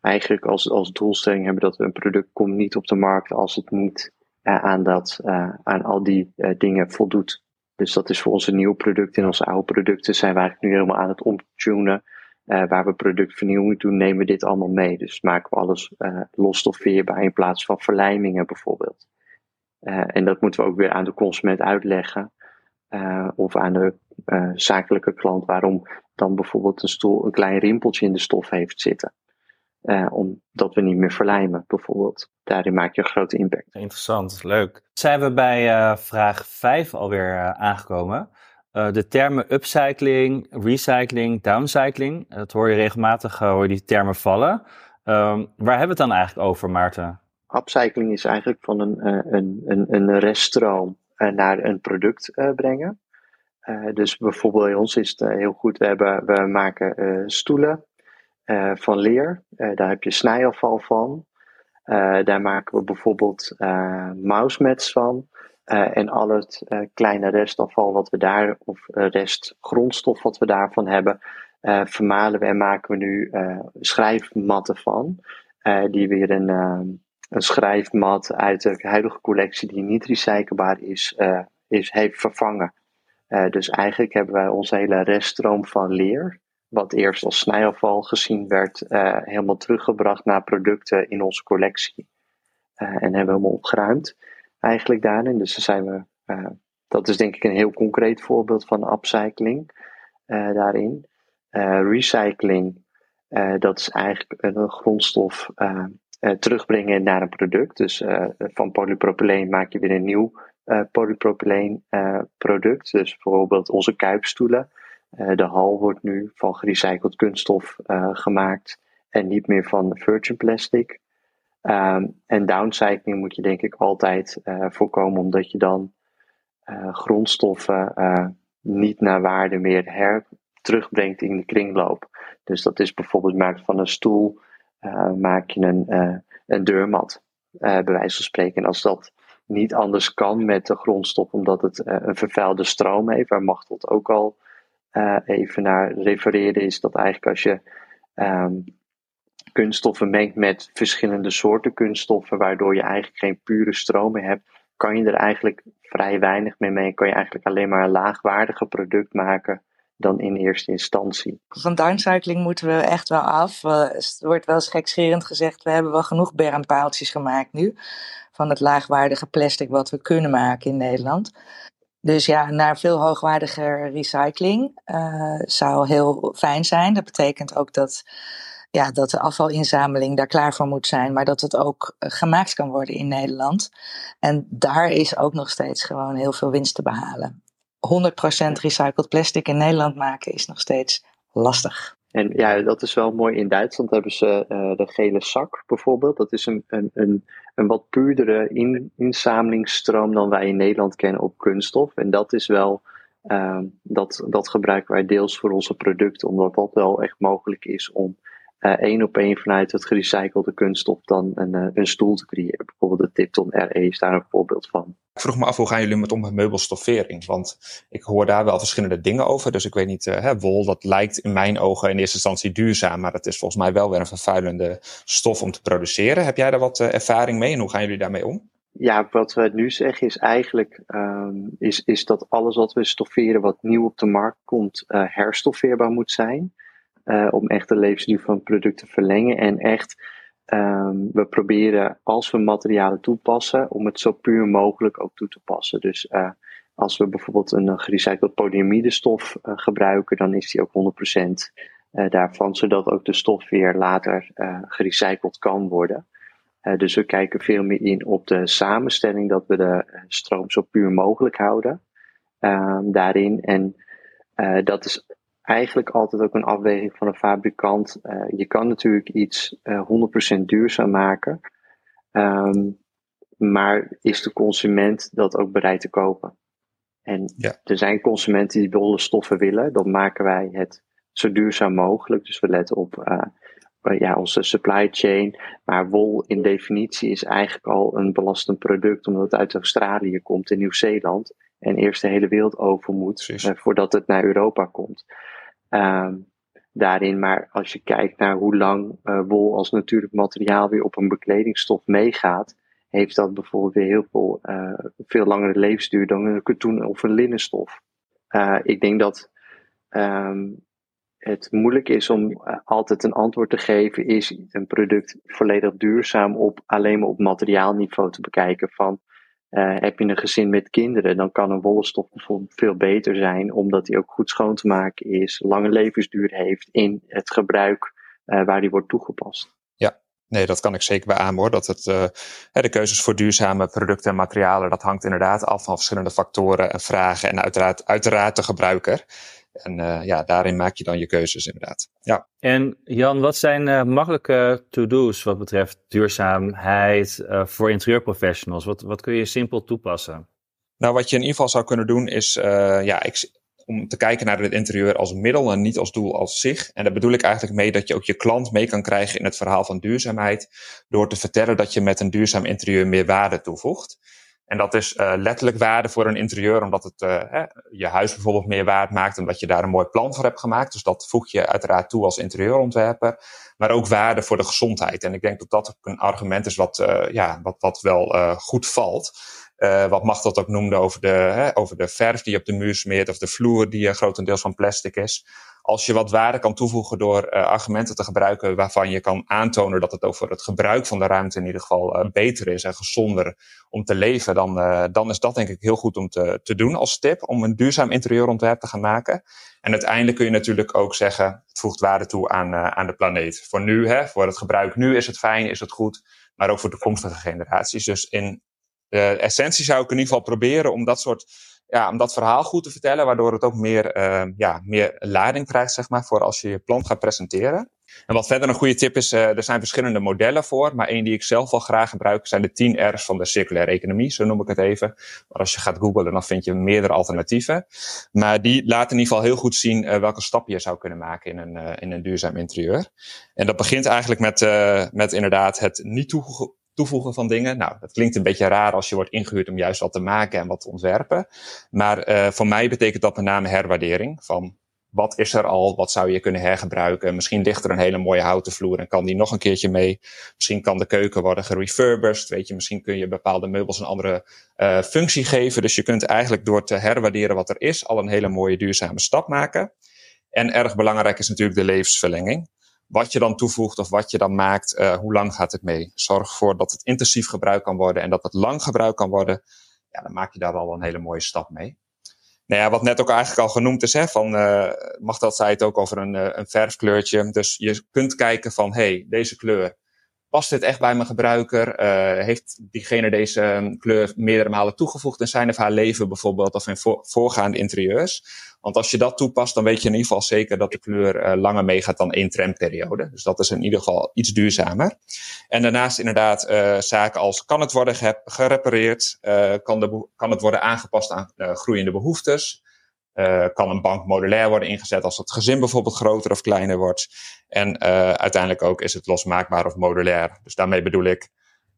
eigenlijk als, als doelstelling hebben dat we een product komt niet op de markt als het niet aan, dat, aan al die dingen voldoet. Dus dat is voor onze nieuwe producten. In onze oude producten zijn we eigenlijk nu helemaal aan het omtunen. Uh, waar we productvernieuwing doen, nemen we dit allemaal mee. Dus maken we alles uh, losstofveerbaar in plaats van verlijmingen bijvoorbeeld. Uh, en dat moeten we ook weer aan de consument uitleggen. Of aan de zakelijke klant waarom dan bijvoorbeeld een stoel een klein rimpeltje in de stof heeft zitten. Uh, omdat we niet meer verlijmen, bijvoorbeeld. Daarin maak je een grote impact. Interessant, leuk. Zijn we bij vraag 5 alweer aangekomen? de termen upcycling, recycling, downcycling. Dat hoor je regelmatig, hoor je die termen vallen. waar hebben we het dan eigenlijk over, Maarten? Upcycling is eigenlijk van een, een, een, een reststroom naar een product brengen. dus bijvoorbeeld bij ons is het heel goed, we, hebben, we maken stoelen, uh, van leer. Uh, daar heb je snijafval van. Uh, daar maken we bijvoorbeeld mousemats van. en al het kleine restafval wat we daar, of restgrondstof wat we daarvan hebben, vermalen we en maken we nu schrijfmatten van. die weer een, een schrijfmat uit de huidige collectie die niet recyclebaar is, is heeft vervangen. dus eigenlijk hebben wij onze hele reststroom van leer, wat eerst als snijafval gezien werd, uh, helemaal teruggebracht naar producten in onze collectie. En hebben we helemaal opgeruimd eigenlijk daarin. Dus dan zijn we, dat is denk ik een heel concreet voorbeeld van upcycling daarin. recycling, dat is eigenlijk een grondstof terugbrengen naar een product. Dus van polypropyleen maak je weer een nieuw polypropyleen product. Dus bijvoorbeeld onze kuipstoelen de hal wordt nu van gerecycled kunststof gemaakt en niet meer van virgin plastic. Um, en downcycling moet je denk ik altijd voorkomen, omdat je dan grondstoffen niet naar waarde meer her terugbrengt in de kringloop. Dus dat is bijvoorbeeld maak van een stoel, maak je een, een deurmat, bij wijze van spreken. En als dat niet anders kan met de grondstof, omdat het een vervuilde stroom heeft, waar Machteld ook al even naar refereren, is dat eigenlijk als je um, kunststoffen mengt met verschillende soorten kunststoffen, waardoor je eigenlijk geen pure stroom meer hebt, kan je er eigenlijk vrij weinig mee mee. Kan je eigenlijk alleen maar een laagwaardiger product maken dan in eerste instantie. Van downcycling moeten we echt wel af. Er wordt wel eens gezegd, we hebben wel genoeg bermpaaltjes gemaakt nu. Van het laagwaardige plastic wat we kunnen maken in Nederland. Dus ja, naar veel hoogwaardiger recycling uh, zou heel fijn zijn. Dat betekent ook dat, ja, dat de afvalinzameling daar klaar voor moet zijn, maar dat het ook eh, gemaakt kan worden in Nederland. En daar is ook nog steeds gewoon heel veel winst te behalen. 100% recycled plastic in Nederland maken is nog steeds lastig. En ja, dat is wel mooi. In Duitsland hebben ze uh, de gele zak bijvoorbeeld. Dat is een, een, een, een wat puurdere in, inzamelingsstroom dan wij in Nederland kennen op kunststof. En dat is wel, uh, dat, dat gebruiken wij deels voor onze producten, omdat dat wel echt mogelijk is om één op één vanuit het gerecyclede kunststof dan een, uh, een stoel te creëren. Bijvoorbeeld de Tipton RE is daar een voorbeeld van. Ik vroeg me af, hoe gaan jullie met om met meubelstoffering? Want ik hoor daar wel verschillende dingen over. Dus ik weet niet, uh, hè, wol, dat lijkt in mijn ogen in eerste instantie duurzaam. Maar het is volgens mij wel weer een vervuilende stof om te produceren. Heb jij daar wat ervaring mee en hoe gaan jullie daarmee om? ja, wat we nu zeggen is eigenlijk um, is, is dat alles wat we stofferen wat nieuw op de markt komt, uh, herstoffeerbaar moet zijn. Uh, om echt de levensduur van het product te verlengen. En echt, um, we proberen als we materialen toepassen, om het zo puur mogelijk ook toe te passen. Dus uh, als we bijvoorbeeld een gerecycled polyamidestof gebruiken, dan is die ook 100% daarvan, zodat ook de stof weer later gerecycled kan worden. Dus we kijken veel meer in op de samenstelling, dat we de eh, stroom zo puur mogelijk houden uh, daarin. En dat is eigenlijk altijd ook een afweging van een fabrikant. je kan natuurlijk iets 100% duurzaam maken, um, maar is de consument dat ook bereid te kopen? En ja. er zijn consumenten die bolle stoffen willen, dan maken wij het zo duurzaam mogelijk. Dus we letten op eh, ja, onze supply chain. Maar wol in definitie is eigenlijk al een belastend product, omdat het uit Australië komt en Nieuw-Zeeland. En eerst de hele wereld over moet uh, voordat het naar Europa komt. Um, daarin, maar als je kijkt naar hoe lang uh, wol als natuurlijk materiaal weer op een bekledingstof meegaat, heeft dat bijvoorbeeld weer heel veel, uh, veel langere levensduur dan een katoen of een linnenstof. Ik denk dat um, het moeilijk is om eh, altijd een antwoord te geven, is een product volledig duurzaam op alleen maar op materiaalniveau te bekijken. Van uh, heb je een gezin met kinderen, dan kan een wollenstof bijvoorbeeld veel beter zijn, omdat die ook goed schoon te maken is, lange levensduur heeft in het gebruik uh, waar die wordt toegepast. Ja, nee, dat kan ik zeker hoor. Dat het, de keuzes voor duurzame producten en materialen, dat hangt inderdaad af van verschillende factoren en vragen en uiteraard, uiteraard de gebruiker. En uh, ja, daarin maak je dan je keuzes inderdaad. Ja. En Jan, wat zijn uh, makkelijke to-do's wat betreft duurzaamheid uh, voor interieurprofessionals? Wat, wat kun je simpel toepassen? Nou, wat je in ieder geval zou kunnen doen is, ja, ik, om te kijken naar het interieur als middel en niet als doel als zich. En daar bedoel ik eigenlijk mee dat je ook je klant mee kan krijgen in het verhaal van duurzaamheid. Door te vertellen dat je met een duurzaam interieur meer waarde toevoegt. En dat is uh, letterlijk waarde voor een interieur, omdat het uh, hè, je huis bijvoorbeeld meer waard maakt, omdat je daar een mooi plan voor hebt gemaakt. Dus dat voeg je uiteraard toe als interieurontwerper. Maar ook waarde voor de gezondheid. En ik denk dat dat ook een argument is wat, uh, ja, wat, wat wel goed valt. wat Machteld ook noemde over de, hè, over de verf die op de muur smeert, of de vloer die grotendeels van plastic is als je wat waarde kan toevoegen door uh, argumenten te gebruiken waarvan je kan aantonen dat het over het gebruik van de ruimte in ieder geval uh, beter is en gezonder om te leven, dan, uh, dan is dat denk ik heel goed om te, te doen als tip om een duurzaam interieurontwerp te gaan maken. En uiteindelijk kun je natuurlijk ook zeggen, het voegt waarde toe aan, aan de planeet. Voor nu, hè, voor het gebruik nu is het fijn, is het goed, maar ook voor toekomstige generaties. Dus in de essentie zou ik in ieder geval proberen om dat soort ja, om dat verhaal goed te vertellen, waardoor het ook meer, uh, ja, meer lading krijgt, zeg maar, voor als je je plan gaat presenteren. En wat verder een goede tip is, uh, er zijn verschillende modellen voor, maar één die ik zelf wel graag gebruik zijn de 10 R's van de circulaire economie, zo noem ik het even. Maar als je gaat googlen, dan vind je meerdere alternatieven. Maar die laten in ieder geval heel goed zien uh, welke stappen je zou kunnen maken in een, uh, in een duurzaam interieur. En dat begint eigenlijk met, met inderdaad het niet toegevoegd toevoegen van dingen. Nou, dat klinkt een beetje raar als je wordt ingehuurd om juist wat te maken en wat te ontwerpen. Maar uh, voor mij betekent dat met name herwaardering. Van wat is er al? Wat zou je kunnen hergebruiken? Misschien ligt er een hele mooie houten vloer en kan die nog een keertje mee. Misschien kan de keuken worden gerefurbished. Weet je, misschien kun je bepaalde meubels een andere uh, functie geven. Dus je kunt eigenlijk door te herwaarderen wat er is al een hele mooie duurzame stap maken. En erg belangrijk is natuurlijk de levensverlenging wat je dan toevoegt of wat je dan maakt, uh, hoe lang gaat het mee? Zorg ervoor dat het intensief gebruikt kan worden en dat het lang gebruikt kan worden. Ja, dan maak je daar al een hele mooie stap mee. Nou ja, wat net ook eigenlijk al genoemd is, hè, van, uh, dat zei het ook over een, uh, een verfkleurtje. Dus je kunt kijken van, hey, deze kleur, past dit echt bij mijn gebruiker? Uh, heeft diegene deze um, kleur meerdere malen toegevoegd in zijn of haar leven bijvoorbeeld, of in voor, voorgaande interieurs? Want als je dat toepast, dan weet je in ieder geval zeker dat de kleur uh, langer meegaat dan één trendperiode. Dus dat is in ieder geval iets duurzamer. En daarnaast inderdaad uh, zaken als kan het worden gerepareerd, kan, de, kan het worden aangepast aan groeiende behoeftes. Uh, kan een bank modulair worden ingezet als het gezin bijvoorbeeld groter of kleiner wordt. En uh, uiteindelijk ook is het losmaakbaar of modulair. Dus daarmee bedoel ik,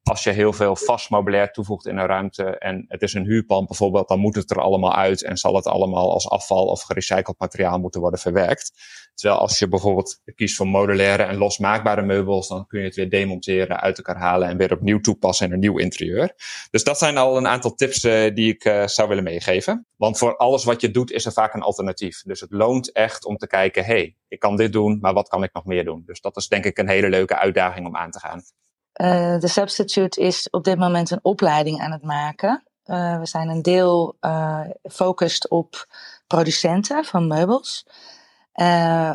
als je heel veel vast toevoegt in een ruimte en het is een huurpand bijvoorbeeld, dan moet het er allemaal uit en zal het allemaal als afval of gerecycled materiaal moeten worden verwerkt. Terwijl als je bijvoorbeeld kiest voor modulaire en losmaakbare meubels, dan kun je het weer demonteren, uit elkaar halen en weer opnieuw toepassen in een nieuw interieur. Dus dat zijn al een aantal tips uh, die ik uh, zou willen meegeven. Want voor alles wat je doet is er vaak een alternatief. Dus het loont echt om te kijken, hey, ik kan dit doen, maar wat kan ik nog meer doen? Dus dat is denk ik een hele leuke uitdaging om aan te gaan. Uh, de Substitute is op dit moment een opleiding aan het maken. Uh, we zijn een deel gefocust op producenten van meubels.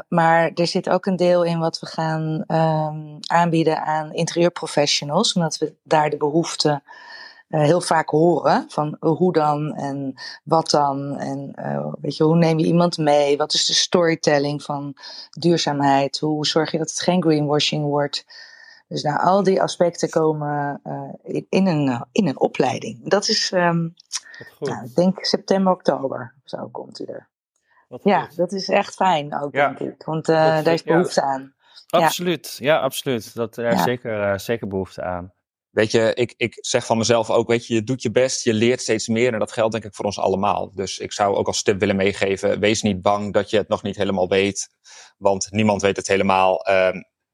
Maar er zit ook een deel in wat we gaan um, aanbieden aan interieurprofessionals, omdat we daar de behoefte heel vaak horen van hoe dan en wat dan en weet je, hoe neem je iemand mee? Wat is de storytelling van duurzaamheid? Hoe zorg je dat het geen greenwashing wordt? Dus nou, al die aspecten komen in, in, een, in een opleiding. Dat is, um, nou, ik denk september, oktober, zo komt hij er. Ja, dat is echt fijn ook, ja. denk ik. Want uh, daar is behoefte ja. aan. Absoluut, ja, ja absoluut. Dat, er is zeker, uh, zeker behoefte aan. Weet je, ik, ik zeg van mezelf ook, weet je, je doet je best, je leert steeds meer en dat geldt denk ik voor ons allemaal. Dus ik zou ook als tip willen meegeven, wees niet bang dat je het nog niet helemaal weet, want niemand weet het helemaal. Uh,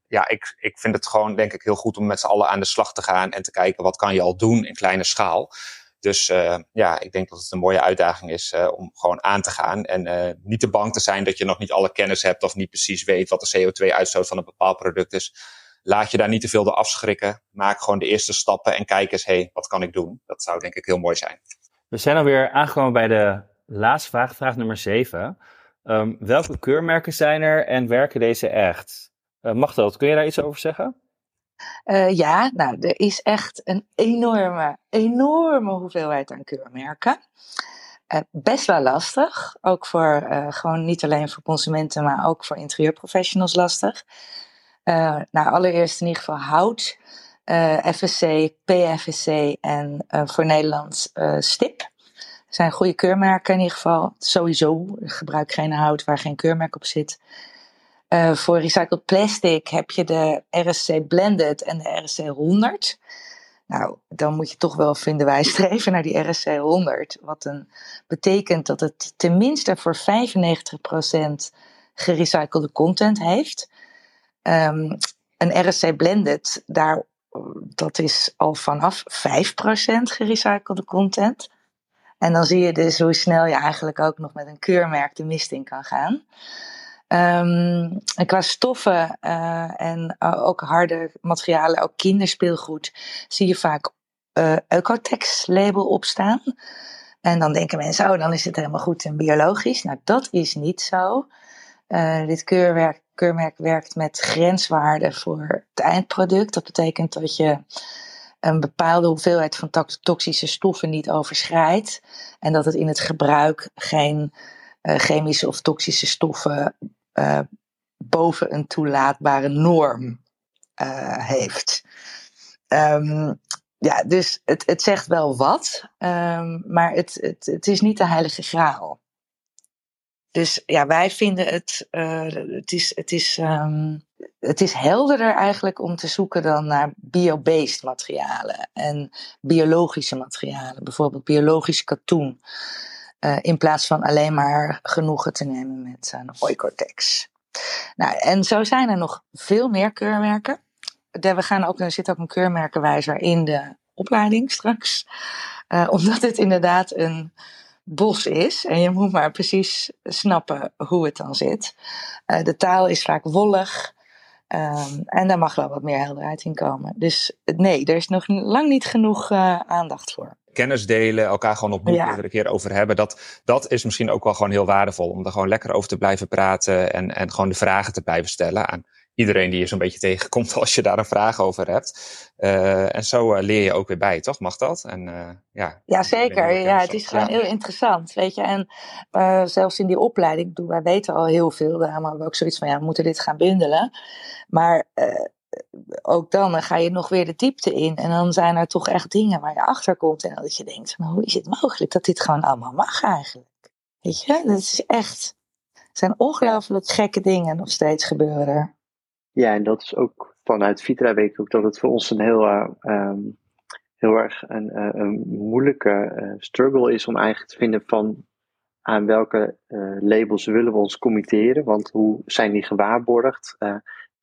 ja, ik, ik vind het gewoon denk ik heel goed om met z'n allen aan de slag te gaan en te kijken wat kan je al doen in kleine schaal. Dus uh, ja, ik denk dat het een mooie uitdaging is uh, om gewoon aan te gaan. En uh, niet te bang te zijn dat je nog niet alle kennis hebt of niet precies weet wat de CO2-uitstoot van een bepaald product is. Laat je daar niet te veel door afschrikken. Maak gewoon de eerste stappen en kijk eens, hé, hey, wat kan ik doen? Dat zou denk ik heel mooi zijn. We zijn alweer aangekomen bij de laatste vraag, vraag nummer 7. Um, welke keurmerken zijn er en werken deze echt? Uh, Machteld, kun je daar iets over zeggen? Uh, ja, nou, er is echt een enorme, enorme hoeveelheid aan keurmerken. Uh, best wel lastig, ook voor gewoon niet alleen voor consumenten, maar ook voor interieurprofessionals lastig. nou, allereerst in ieder geval hout, FSC, PFSC en voor Nederland STIP. zijn goede keurmerken in ieder geval. Sowieso, gebruik geen hout waar geen keurmerk op zit. Uh, voor recycled plastic heb je de RSC Blended en de RSC 100. Nou, dan moet je toch wel, vinden wij, streven naar die RSC 100. Wat betekent dat het tenminste voor 95% gerecyclede content heeft. Um, een RSC Blended, daar, dat is al vanaf 5% gerecyclede content. En dan zie je dus hoe snel je eigenlijk ook nog met een keurmerk de mist in kan gaan. En qua stoffen uh, en uh, ook harde materialen, ook kinderspeelgoed, zie je vaak uh, Ecotex label opstaan. En dan denken mensen, oh, dan is het helemaal goed en biologisch. Nou, dat is niet zo. dit keurwerk, keurmerk werkt met grenswaarden voor het eindproduct. Dat betekent dat je een bepaalde hoeveelheid van toxische stoffen niet overschrijdt. En dat het in het gebruik geen chemische of toxische stoffen uh, boven een toelaatbare norm uh, heeft. Um, ja, dus het, het zegt wel wat, um, maar het, het, het is niet de heilige graal. Dus ja, wij vinden het, uh, het, is, het, is, um, het is helderder eigenlijk om te zoeken dan naar bio-based materialen en biologische materialen. Bijvoorbeeld biologisch katoen. Uh, in plaats van alleen maar genoegen te nemen met een Oicortex. Nou, en zo zijn er nog veel meer keurmerken. We gaan ook, er zit ook een keurmerkenwijzer in de opleiding straks. Uh, omdat het inderdaad een bos is. En je moet maar precies snappen hoe het dan zit. Uh, de taal is vaak wollig. Um, en daar mag wel wat meer helderheid in komen. Dus nee, er is nog lang niet genoeg aandacht voor kennis delen, elkaar gewoon opnieuw ja. iedere keer over hebben. Dat, dat is misschien ook wel gewoon heel waardevol. Om er gewoon lekker over te blijven praten en, en gewoon de vragen te blijven stellen aan iedereen die je zo'n beetje tegenkomt als je daar een vraag over hebt. Uh, en zo uh, leer je ook weer bij, toch? Mag dat? En, uh, ja, ja, zeker. Ja, het is gewoon ja. heel interessant, weet je. En zelfs in die opleiding, bedoel, wij weten al heel veel. Daarom hebben we ook zoiets van, ja, we moeten dit gaan bundelen. Maar ook dan, ga je nog weer de diepte in. En dan zijn er toch echt dingen waar je achter komt. En dat je denkt, hoe is het mogelijk dat dit gewoon allemaal mag eigenlijk? Weet je, dat is echt... Het zijn ongelooflijk gekke dingen nog steeds gebeuren. Ja, en dat is ook vanuit Vitra weet ik ook dat het voor ons een heel uh, um, heel erg een, een moeilijke struggle is om eigenlijk te vinden van aan welke labels willen we ons committeren, want hoe zijn die gewaarborgd?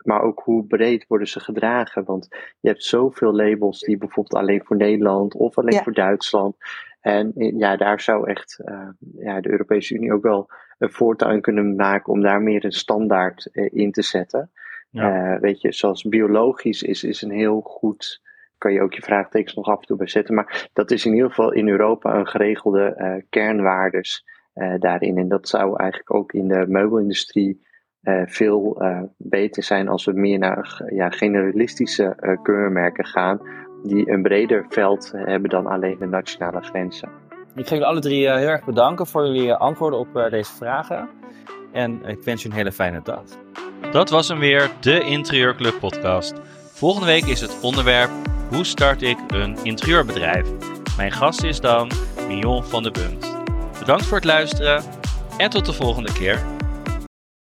Maar ook hoe breed worden ze gedragen. Want je hebt zoveel labels die bijvoorbeeld alleen voor Nederland of alleen voor Duitsland. En ja, daar zou echt uh, ja, de Europese Unie ook wel een voortuin kunnen maken om daar meer een standaard uh, in te zetten. Ja. Uh, weet je, zoals biologisch is, is een heel goed. Kan je ook je vraagtekens nog af en toe bij zetten. Maar dat is in ieder geval in Europa een geregelde kernwaardes daarin. En dat zou eigenlijk ook in de meubelindustrie uh, veel uh, beter zijn als we meer naar ja, generalistische uh, keurmerken gaan, die een breder veld hebben dan alleen de nationale grenzen. Ik ga jullie alle drie heel erg bedanken voor jullie antwoorden op deze vragen. En ik wens je een hele fijne dag. Dat was hem weer, de Interieurclub podcast. Volgende week is het onderwerp Hoe start ik een interieurbedrijf? Mijn gast is dan Mion van de Bunt. Bedankt voor het luisteren en tot de volgende keer.